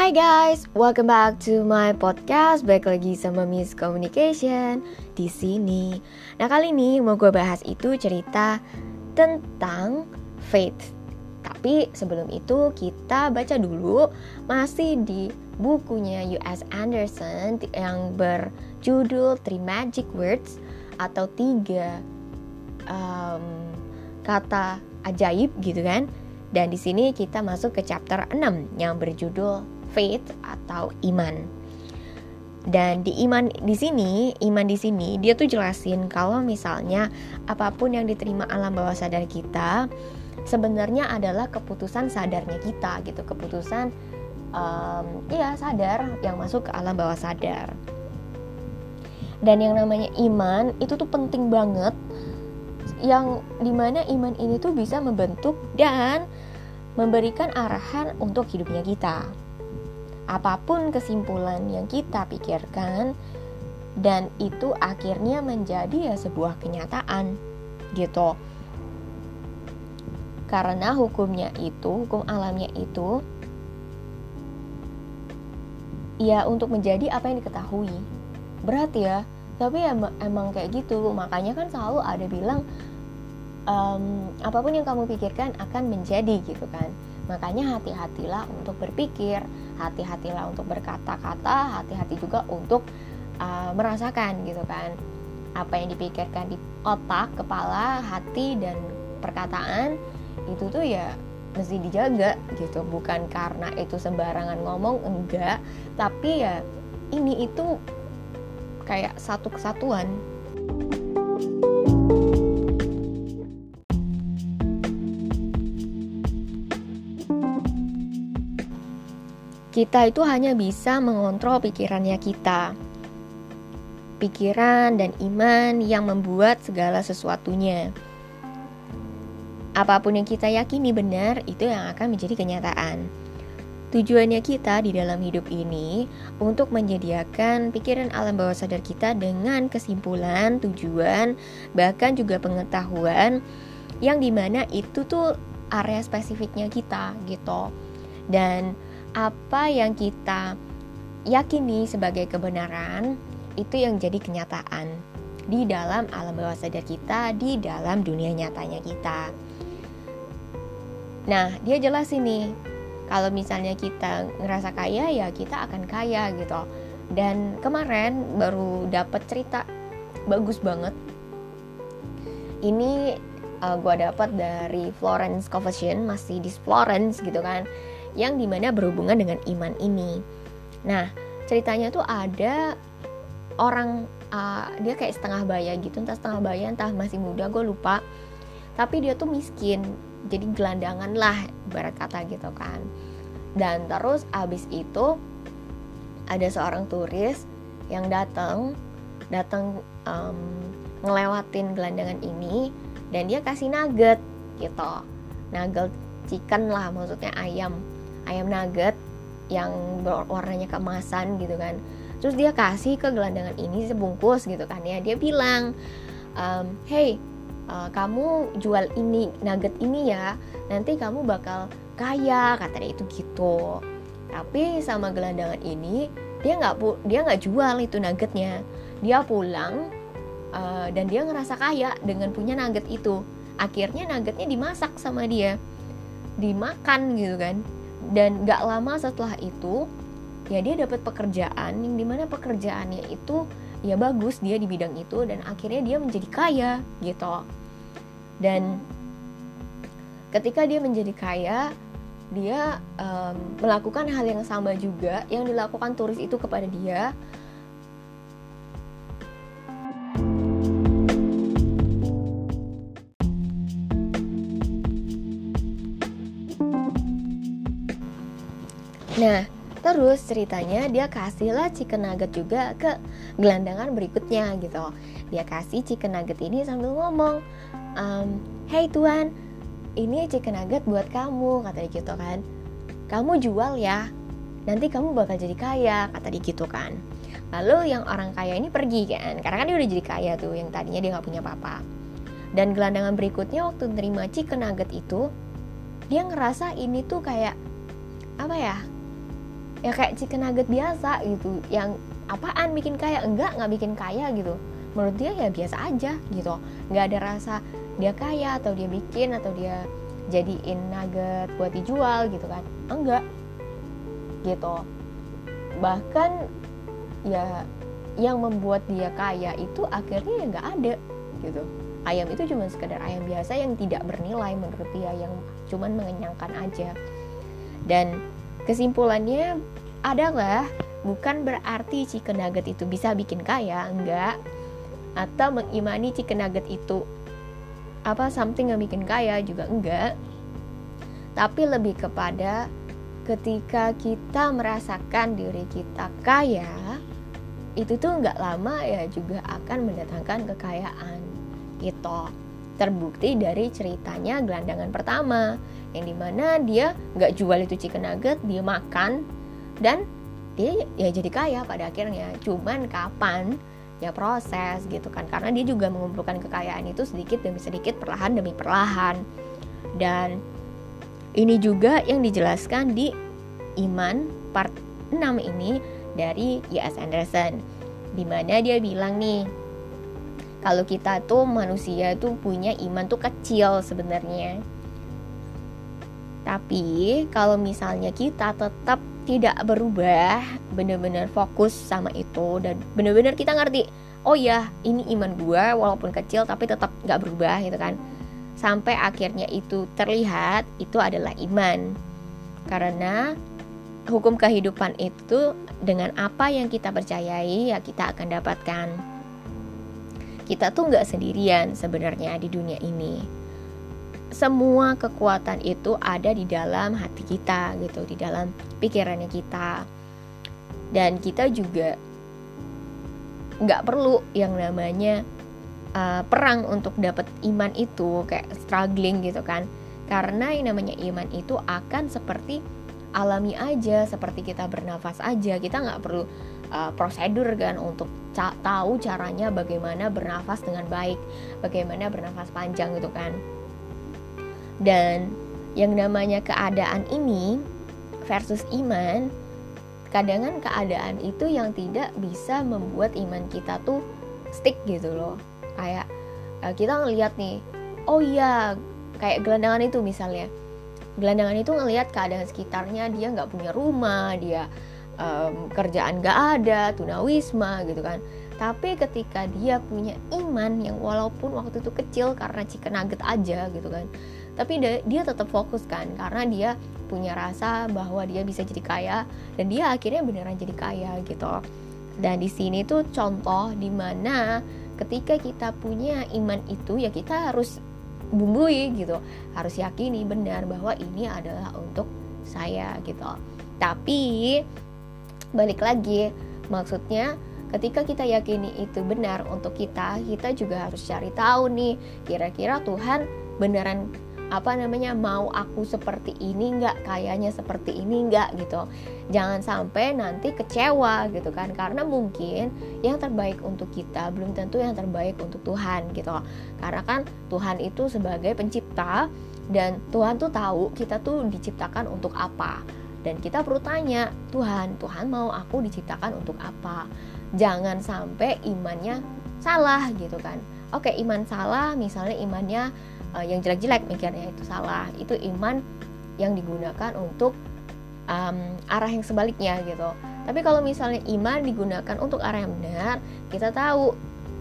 Hai guys, welcome back to my podcast. Baik lagi sama Miss Communication di sini. Nah kali ini mau gue bahas itu cerita tentang faith. Tapi sebelum itu kita baca dulu masih di bukunya U.S. Anderson yang berjudul Three Magic Words atau tiga um, kata ajaib gitu kan. Dan di sini kita masuk ke chapter 6 yang berjudul faith atau iman. Dan di iman di sini, iman di sini dia tuh jelasin kalau misalnya apa pun yang diterima alam bawah sadar kita sebenarnya adalah keputusan sadarnya kita gitu, keputusan um, ya sadar yang masuk ke alam bawah sadar. Dan yang namanya iman itu tuh penting banget yang di mana iman ini tuh bisa membentuk dan memberikan arahan untuk hidupnya kita apa pun kesimpulan yang kita pikirkan dan itu akhirnya menjadi ya sebuah kenyataan gitu. Karena hukumnya itu hukum alamnya itu ya untuk menjadi apa yang diketahui. Berat ya tapi ya emang kayak gitu. Makanya kan selalu ada bilang um, apa pun yang kamu pikirkan akan menjadi gitu kan. Makanya hati-hatilah untuk berpikir, hati-hatilah untuk berkata-kata, hati-hati juga untuk uh, merasakan gitu kan. Apa yang dipikirkan di otak, kepala, hati dan perkataan itu tuh ya mesti dijaga gitu. Bukan karena itu sembarangan ngomong enggak, tapi ya ini itu kayak satu kesatuan. Kita itu hanya bisa mengontrol pikirannya kita. Pikiran dan iman yang membuat segala sesuatunya. Apa pun yang kita yakini benar, itu yang akan menjadi kenyataan. Tujuannya kita di dalam hidup ini untuk menyediakan pikiran alam bawah sadar kita dengan kesimpulan, tujuan, bahkan juga pengetahuan yang di mana itu tuh area spesifiknya kita gitu. Dan apa yang kita yakini sebagai kebenaran itu yang jadi kenyataan di dalam alam bawah sadar kita, di dalam dunia nyatanya kita. Nah, dia jelas ini. Kalau misalnya kita ngerasa kaya ya kita akan kaya gitu. Dan kemarin baru dapat cerita bagus banget. Ini uh, eh, gue dapat dari Florence Confession masih di Florence gitu kan yang di mana berhubungan dengan iman ini. Nah, ceritanya tuh ada orang uh, dia kayak setengah baya gitu, entah setengah baya, entah masih muda, gue lupa. Tapi dia tuh miskin, jadi gelandangan lah, barat kata gitu kan. Dan terus abis itu ada seorang turis yang datang, datang um, ngelewatin gelandangan ini, dan dia kasih nugget gitu, nugget chicken lah, maksudnya ayam ayam nugget yang warnanya keemasan gitu kan. Terus dia kasih ke gelandangan ini sebungkus gitu kan ya. Dia bilang um, hey uh, kamu jual ini nugget ini ya. Nanti kamu bakal kaya kata dia itu gitu. Tapi sama gelandangan ini dia nggak dia nggak jual itu nuggetnya. Dia pulang uh, dan dia ngerasa kaya dengan punya nugget itu. Akhirnya nuggetnya dimasak sama dia. Dimakan gitu kan dan gak lama setelah itu ya dia dapat pekerjaan yang di mana pekerjaannya itu ya bagus dia di bidang itu dan akhirnya dia menjadi kaya gitu. Dan ketika dia menjadi kaya dia um, melakukan hal yang sama juga yang dilakukan turis itu kepada dia Nah, terus ceritanya dia kasihlah chicken nugget juga ke gelandangan berikutnya gitu. Dia kasih chicken nugget ini sambil ngomong, um, Hey tuan, ini chicken nugget buat kamu, kata dia gitu kan. Kamu jual ya, nanti kamu bakal jadi kaya, kata dia gitu kan. Lalu yang orang kaya ini pergi kan, karena kan dia udah jadi kaya tuh, yang tadinya dia nggak punya apa-apa. Dan gelandangan berikutnya waktu terima chicken nugget itu, dia ngerasa ini tuh kayak apa ya ya kayak chicken nugget biasa gitu. Yang apaan bikin kaya? Enggak nggak bikin kaya gitu. Menurut dia ya biasa aja gitu. Nggak ada rasa dia kaya atau dia bikin atau dia jadiin nugget buat dijual gitu kan. Enggak. Gitu. Bahkan ya yang membuat dia kaya itu akhirnya ya nggak ada gitu. Ayam itu cuma sekedar ayam biasa yang tidak bernilai menurut dia yang cuma mengenyangkan aja. Dan kesimpulannya adalah bukan berarti chicken nugget itu bisa bikin kaya enggak. Atau mengimani chicken nugget itu apa something yang bikin kaya juga enggak. Tapi lebih kepada ketika kita merasakan diri kita kaya itu tuh nggak lama ya juga akan mendatangkan kekayaan gitu terbukti dari ceritanya gelandangan pertama yang di mana dia nggak jual itu chicken nugget dia makan dan dia ya jadi kaya pada akhirnya cuman kapan ya proses gitu kan karena dia juga mengumpulkan kekayaan itu sedikit demi sedikit perlahan demi perlahan dan ini juga yang dijelaskan di iman part 6 ini dari Y.S. Anderson di mana dia bilang nih kalau kita tuh manusia tuh punya iman tuh kecil sebenarnya. Tapi kalau misalnya kita tetap tidak berubah benar-benar fokus sama itu dan benar-benar kita ngerti oh ya ini iman gue walaupun kecil tapi tetap nggak berubah gitu kan. Sampai akhirnya itu terlihat itu adalah iman. Karena hukum kehidupan itu dengan apa yang kita percayai ya kita akan dapatkan kita tuh nggak sendirian sebenarnya di dunia ini. Semua kekuatan itu ada di dalam hati kita gitu di dalam pikirannya kita. Dan kita juga nggak perlu yang namanya uh, perang untuk dapat iman itu kayak struggling gitu kan. Karena yang namanya iman itu akan seperti alami aja seperti kita bernafas aja. Kita nggak perlu uh, prosedur kan untuk tahu caranya bagaimana bernafas dengan baik bagaimana bernafas panjang gitu kan dan yang namanya keadaan ini versus iman, kadang keadaan itu yang tidak bisa membuat iman kita tuh stick gitu loh. Kayak eh, kita ngelihat nih, oh iya, kayak gelandangan itu misalnya. Gelandangan itu ngelihat keadaan sekitarnya dia nggak punya rumah, dia um, kerjaan nggak ada, tunawisma gitu kan. Tapi ketika dia punya iman yang walaupun waktu itu kecil karena chicken nugget aja gitu kan, tapi dia, dia tetap fokus kan karena dia punya rasa bahwa dia bisa jadi kaya dan dia akhirnya beneran jadi kaya gitu. Dan di sini tuh contoh di mana ketika kita punya iman itu ya kita harus bumbui gitu. Harus yakini benar bahwa ini adalah untuk saya gitu. Tapi balik lagi. Maksudnya ketika kita yakini itu benar untuk kita kita juga harus cari tahu nih kira-kira Tuhan beneran apa namanya mau aku seperti ini nggak? Kayaknya seperti ini nggak? Gitu. Jangan sampai nanti kecewa gitu kan? Karena mungkin yang terbaik untuk kita belum tentu yang terbaik untuk Tuhan gitu. Karena kan Tuhan itu sebagai pencipta dan Tuhan tuh tahu kita tuh diciptakan untuk apa dan kita perlu tanya Tuhan Tuhan mau aku diciptakan untuk apa? Jangan sampai imannya salah gitu kan. Oke iman salah misalnya imannya uh, yang jelek-jelek mikirnya itu salah. Itu iman yang digunakan untuk um, arah yang sebaliknya gitu. Tapi kalau misalnya iman digunakan untuk arah yang benar kita tahu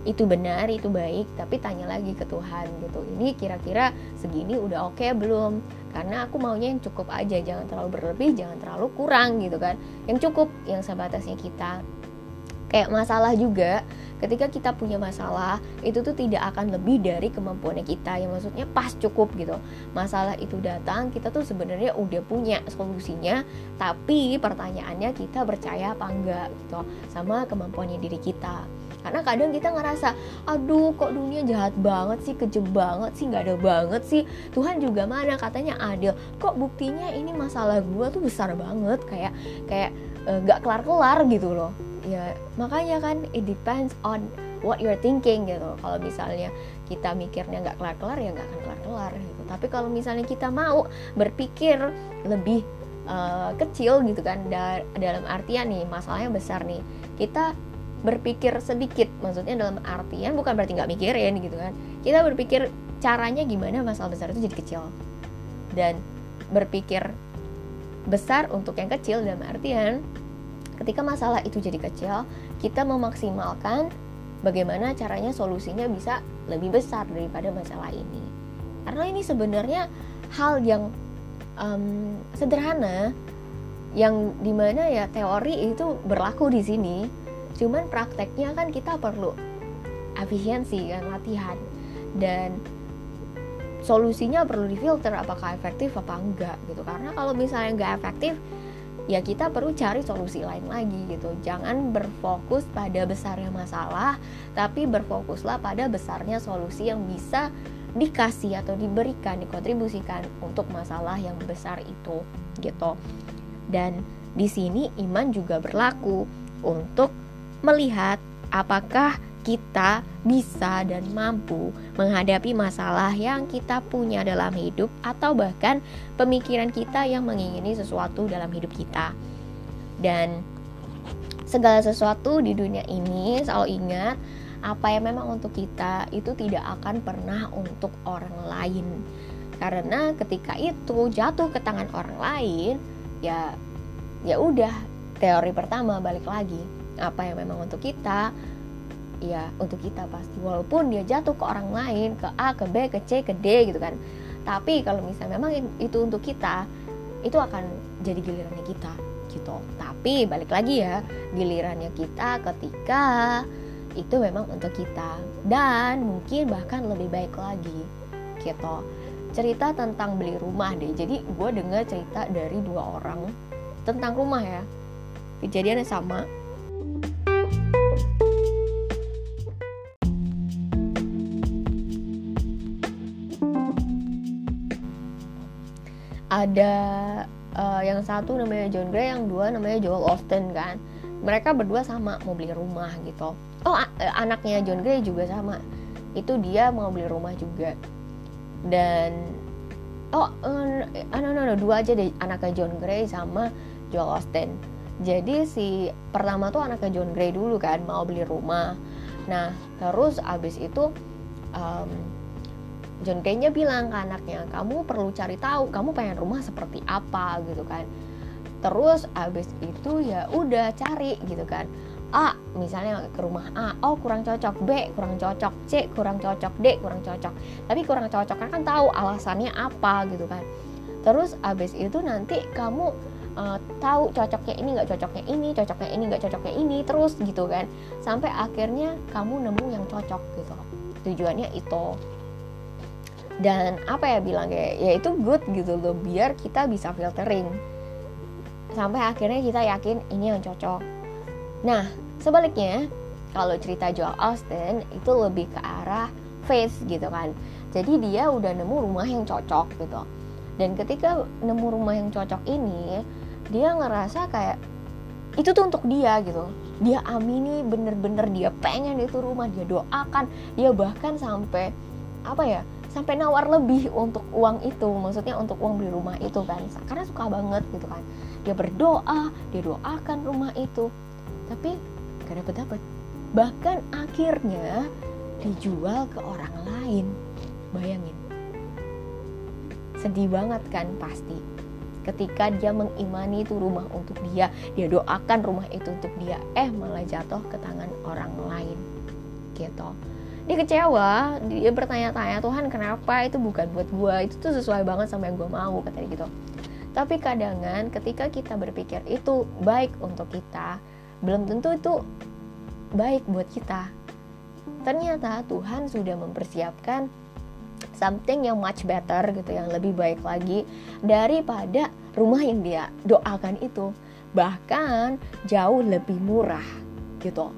itu benar itu baik tapi tanya lagi ke Tuhan gitu. Ini kira-kira segini udah oke okay belum karena aku maunya yang cukup aja jangan terlalu berlebih jangan terlalu kurang gitu kan. Yang cukup yang sebatasnya kita. Kayak masalah juga ketika kita punya masalah itu tuh tidak akan lebih dari kemampuannya kita. Yang maksudnya pas cukup gitu. Masalah itu datang kita tuh sebenarnya udah punya solusinya tapi pertanyaannya kita percaya apa enggak gitu. Sama kemampuannya diri kita karena kadang kita ngerasa aduh kok dunia jahat banget sih kejam banget sih nggak ada banget sih. Tuhan juga mana? Katanya adil. Kok buktinya ini masalah gue tuh besar banget kayak kayak eh, nggak uh, kelar kelar gitu loh. Ya makanya kan it depends on what you're thinking gitu. Kalau misalnya kita mikirnya nggak kelar-kelar ya nggak akan kelar-kelar gitu. Tapi kalau misalnya kita mau berpikir lebih uh, kecil gitu kan da dalam artian nih masalahnya besar nih. Kita berpikir sedikit. Maksudnya dalam artian bukan berarti nggak mikirin gitu kan. Kita berpikir caranya gimana masalah besar itu jadi kecil. Dan berpikir besar untuk yang kecil dalam artian ketika masalah itu jadi kecil kita memaksimalkan bagaimana caranya solusinya bisa lebih besar daripada masalah ini. Karena ini sebenarnya hal yang um, sederhana yang di mana ya teori itu berlaku di sini cuman prakteknya kan kita perlu efisiensi kan latihan. Dan solusinya perlu difilter apakah efektif apa enggak gitu. Karena kalau misalnya enggak efektif ya kita perlu cari solusi lain lagi gitu. Jangan berfokus pada besarnya masalah tapi berfokuslah pada besarnya solusi yang bisa dikasih atau diberikan dikontribusikan untuk masalah yang besar itu gitu. Dan di sini iman juga berlaku untuk melihat apakah kita bisa dan mampu menghadapi masalah yang kita punya dalam hidup, atau bahkan pemikiran kita yang mengingini sesuatu dalam hidup kita, dan segala sesuatu di dunia ini selalu ingat apa yang memang untuk kita itu tidak akan pernah untuk orang lain. Karena ketika itu jatuh ke tangan orang lain ya ya udah teori pertama balik lagi apa yang memang untuk kita ya untuk kita pasti. Walaupun dia jatuh ke orang lain ke A ke B ke C ke D gitu kan. Tapi kalau misalnya memang itu untuk kita itu akan jadi gilirannya kita gitu. Tapi balik lagi ya gilirannya kita ketika itu memang untuk kita. Dan mungkin bahkan lebih baik lagi gitu. Cerita tentang beli rumah deh. Jadi gue dengar cerita dari dua orang tentang rumah ya. Kejadiannya sama ada uh, yang satu namanya John Gray yang dua namanya Joel Austin kan. Mereka berdua sama mau beli rumah gitu. Oh uh, anaknya John Gray juga sama. Itu dia mau beli rumah juga. Dan oh uh, no, no, no, dua aja deh anaknya John Gray sama Joel Austin. Jadi si pertama tuh anaknya John Gray dulu kan mau beli rumah. Nah terus abis itu um, John kayaknya bilang ke anaknya kamu perlu cari tahu kamu pengen rumah seperti apa gitu kan. Terus abis itu ya udah cari gitu kan. A misalnya ke rumah A oh kurang cocok. B kurang cocok. C kurang cocok. D kurang cocok. Tapi kurang cocok kan tahu alasannya apa gitu kan. Terus abis itu nanti kamu uh, tahu cocoknya ini nggak cocoknya ini cocoknya ini nggak cocoknya ini terus gitu kan. Sampai akhirnya kamu nemu yang cocok gitu tujuannya itu dan apa ya bilang kayak ya itu good gitu loh biar kita bisa filtering. Sampai akhirnya kita yakin ini yang cocok. Nah sebaliknya kalau cerita Joel Austin itu lebih ke arah face gitu kan. Jadi dia udah nemu rumah yang cocok gitu. Dan ketika nemu rumah yang cocok ini dia ngerasa kayak itu tuh untuk dia gitu. Dia amini bener-bener dia pengen itu rumah dia doakan. Dia bahkan sampai apa ya sampai nawar lebih untuk uang itu maksudnya untuk uang beli rumah itu kan. Karena suka banget gitu kan. Dia berdoa dia doakan rumah itu. Tapi gak dapet dapet. Bahkan akhirnya dijual ke orang lain. Bayangin. Sedih banget kan pasti. Ketika dia mengimani itu rumah untuk dia dia doakan rumah itu untuk dia eh malah jatuh ke tangan orang lain. Gitu dia kecewa dia bertanya-tanya Tuhan kenapa itu bukan buat gue itu tuh sesuai banget sama yang gue mau katanya gitu. Tapi kadangan ketika kita berpikir itu baik untuk kita belum tentu itu baik buat kita. Ternyata Tuhan sudah mempersiapkan something yang much better gitu yang lebih baik lagi daripada rumah yang dia doakan itu. Bahkan jauh lebih murah gitu.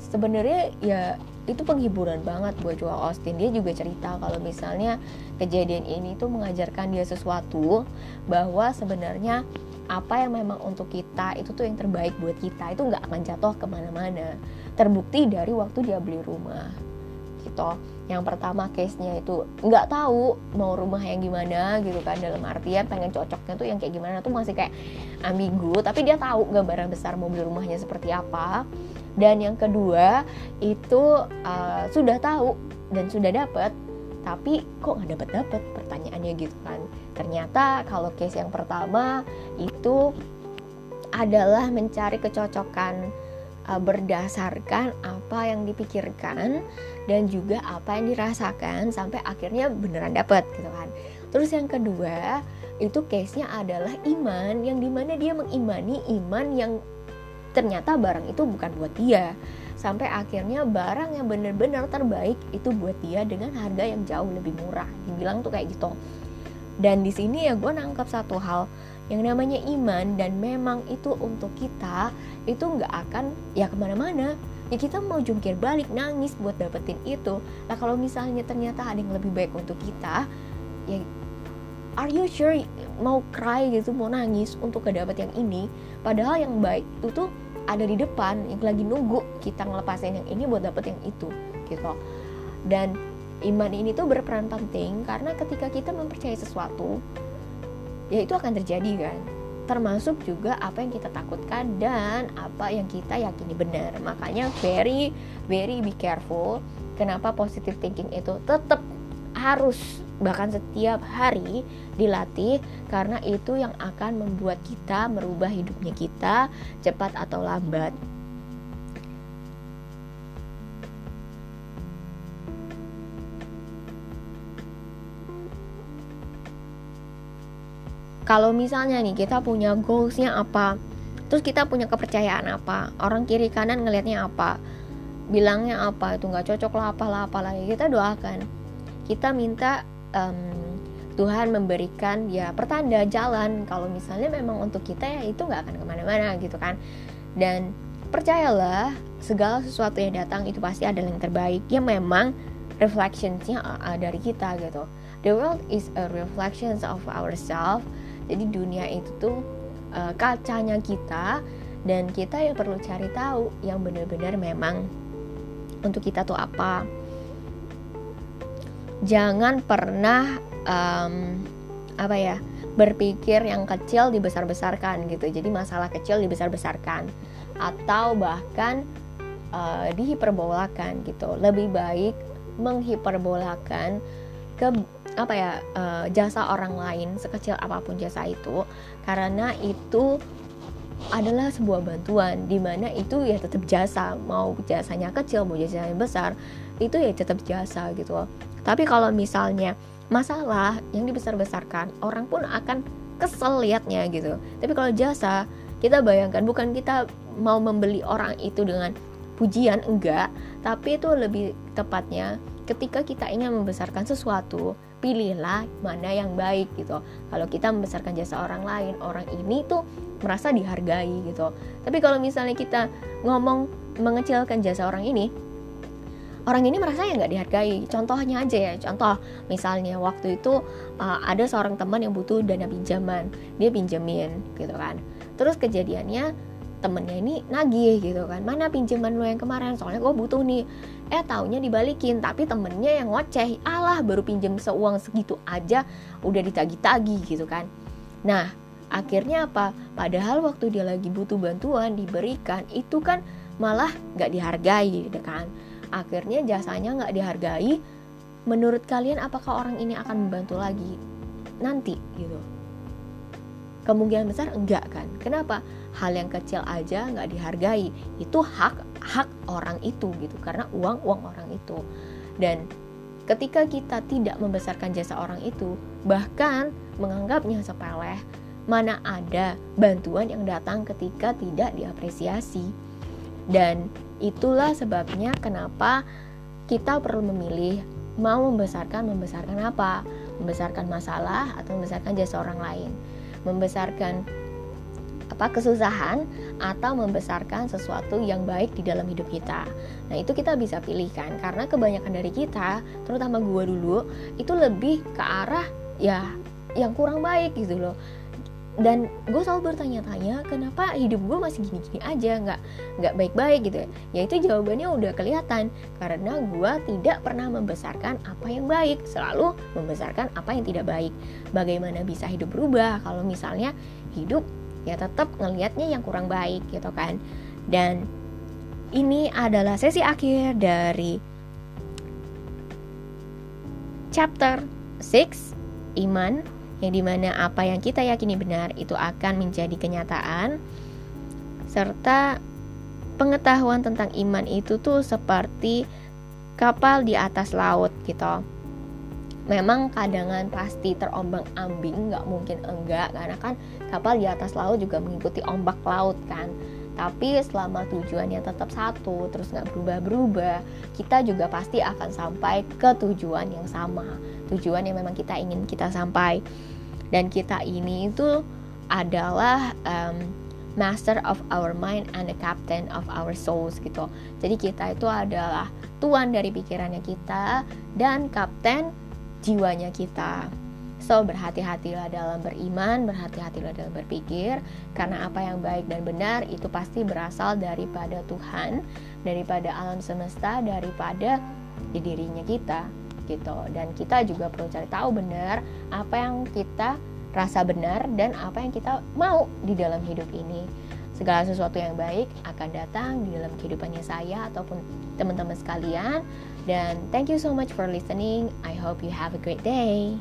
Sebenarnya ya itu penghiburan banget buat Joel Austin. Dia juga cerita kalau misalnya kejadian ini tuh mengajarkan dia sesuatu bahwa sebenarnya apa yang memang untuk kita itu tuh yang terbaik buat kita. Itu nggak akan jatuh ke mana-mana. Terbukti dari waktu dia beli rumah gitu. Yang pertama case nya itu nggak tahu mau rumah yang gimana gitu kan. Dalam artian pengen cocoknya tuh yang kayak gimana tuh masih kayak ambigu tapi dia tahu gambaran besar mobil rumahnya seperti apa dan yang kedua itu uh, sudah tahu dan sudah dapat tapi kok nggak dapat dapat pertanyaannya gitu kan ternyata kalau case yang pertama itu adalah mencari kecocokan uh, berdasarkan apa yang dipikirkan dan juga apa yang dirasakan sampai akhirnya beneran dapat gitu kan. Terus yang kedua itu case-nya adalah iman yang di mana dia mengimani iman yang ternyata barang itu bukan buat dia. Sampai akhirnya barang yang benar-benar terbaik itu buat dia dengan harga yang jauh lebih murah. Dibilang tuh kayak gitu. Dan di sini ya gue nangkap satu hal yang namanya iman dan memang itu untuk kita itu nggak akan ya ke mana-mana. Ya kita mau jungkir balik nangis buat dapetin itu. Lah kalau misalnya ternyata ada yang lebih baik untuk kita ya are you sure mau cry gitu mau nangis untuk kedapet yang ini? Padahal yang baik itu tuh ada di depan yang lagi nunggu kita ngelepasin yang ini buat dapet yang itu gitu. Dan iman ini tuh berperan penting karena ketika kita mempercayai sesuatu ya itu akan terjadi kan. Termasuk juga apa yang kita takutkan dan apa yang kita yakini benar. Makanya very very be careful kenapa positive thinking itu tetap harus bahkan setiap hari dilatih karena itu yang akan membuat kita merubah hidupnya kita cepat atau lambat. Kalau misalnya nih kita punya goalsnya apa? Terus kita punya kepercayaan apa? Orang kiri kanan ngelihatnya apa? Bilangnya apa? Itu nggak cocok lah apalah apalah. Kita doakan. Kita minta um, Tuhan memberikan ya pertanda jalan. Kalau misalnya memang untuk kita ya itu nggak akan ke mana-mana gitu kan. Dan percayalah segala sesuatu yang datang itu pasti adalah yang terbaik. Ya memang reflectionsnya uh, dari kita gitu. The world is a reflection of ourselves. Jadi dunia itu tuh uh, kacanya kita dan kita yang perlu cari tahu yang benar-benar memang untuk kita tuh apa. Jangan pernah um, apa ya berpikir yang kecil dibesar-besarkan gitu. Jadi masalah kecil dibesar-besarkan. Atau bahkan uh, dihiperbolakan gitu. Lebih baik menghiperbolakan ke apa ya uh, jasa orang lain sekecil apa pun jasa itu. Karena itu adalah sebuah bantuan di mana itu ya tetap jasa. Mau jasanya kecil mau jasanya besar itu ya tetap jasa gitu. Tapi kalau misalnya masalah yang dibesar-besarkan orang pun akan kesel liatnya gitu. Tapi kalau jasa kita bayangkan bukan kita mau membeli orang itu dengan pujian enggak. Tapi itu lebih tepatnya ketika kita ingin membesarkan sesuatu pilihlah mana yang baik gitu. Kalau kita membesarkan jasa orang lain orang ini tuh merasa dihargai gitu. Tapi kalau misalnya kita ngomong mengecilkan jasa orang ini orang ini merasa ya nggak dihargai. Contohnya aja ya contoh misalnya waktu itu uh, ada seorang teman yang butuh dana pinjaman dia pinjemin gitu kan. Terus kejadiannya temennya ini nagih gitu kan. Mana pinjaman lo yang kemarin? Soalnya gue butuh nih. Eh taunya dibalikin tapi temennya yang ngoceh. Alah baru pinjam seuang segitu aja udah ditagi-tagi gitu kan. Nah akhirnya apa? Padahal waktu dia lagi butuh bantuan diberikan itu kan malah nggak dihargai gitu kan akhirnya jasanya nggak dihargai. Menurut kalian apakah orang ini akan membantu lagi? Nanti gitu. Kemungkinan besar enggak kan? Kenapa? Hal yang kecil aja nggak dihargai. Itu hak hak orang itu gitu. Karena uang uang orang itu. Dan ketika kita tidak membesarkan jasa orang itu bahkan menganggapnya sepele mana ada bantuan yang datang ketika tidak diapresiasi. Dan itulah sebabnya kenapa kita perlu memilih mau membesarkan membesarkan apa membesarkan masalah atau membesarkan jasa orang lain membesarkan apa kesusahan atau membesarkan sesuatu yang baik di dalam hidup kita. Nah, itu kita bisa pilihkan karena kebanyakan dari kita, terutama gue dulu, itu lebih ke arah ya yang kurang baik gitu loh. Dan gue selalu bertanya-tanya kenapa hidup gue masih gini-gini aja nggak nggak baik-baik gitu ya? Ya itu jawabannya udah kelihatan. Karena gue tidak pernah membesarkan apa yang baik selalu membesarkan apa yang tidak baik. Bagaimana bisa hidup berubah? Kalau misalnya hidup ya tetap ngelihatnya yang kurang baik gitu kan. Dan ini adalah sesi akhir dari chapter 6 iman yang di mana apa yang kita yakini benar itu akan menjadi kenyataan serta pengetahuan tentang iman itu tuh seperti kapal di atas laut gitu. Memang kadangan pasti terombang ambing nggak mungkin enggak karena kan kapal di atas laut juga mengikuti ombak laut kan. Tapi selama tujuannya tetap satu terus nggak berubah-berubah kita juga pasti akan sampai ke tujuan yang sama tujuan yang memang kita ingin kita sampai dan kita ini itu adalah um, master of our mind and the captain of our souls gitu. Jadi kita itu adalah tuan dari pikirannya kita dan kapten jiwanya kita. So berhati-hatilah dalam beriman, berhati-hatilah dalam berpikir karena apa yang baik dan benar itu pasti berasal daripada Tuhan, daripada alam semesta, daripada di dirinya kita gitu. Dan kita juga perlu cari tahu benar apa yang kita rasa benar dan apa yang kita mau di dalam hidup ini. Segala sesuatu yang baik akan datang di dalam kehidupannya saya ataupun teman-teman sekalian. Dan thank you so much for listening. I hope you have a great day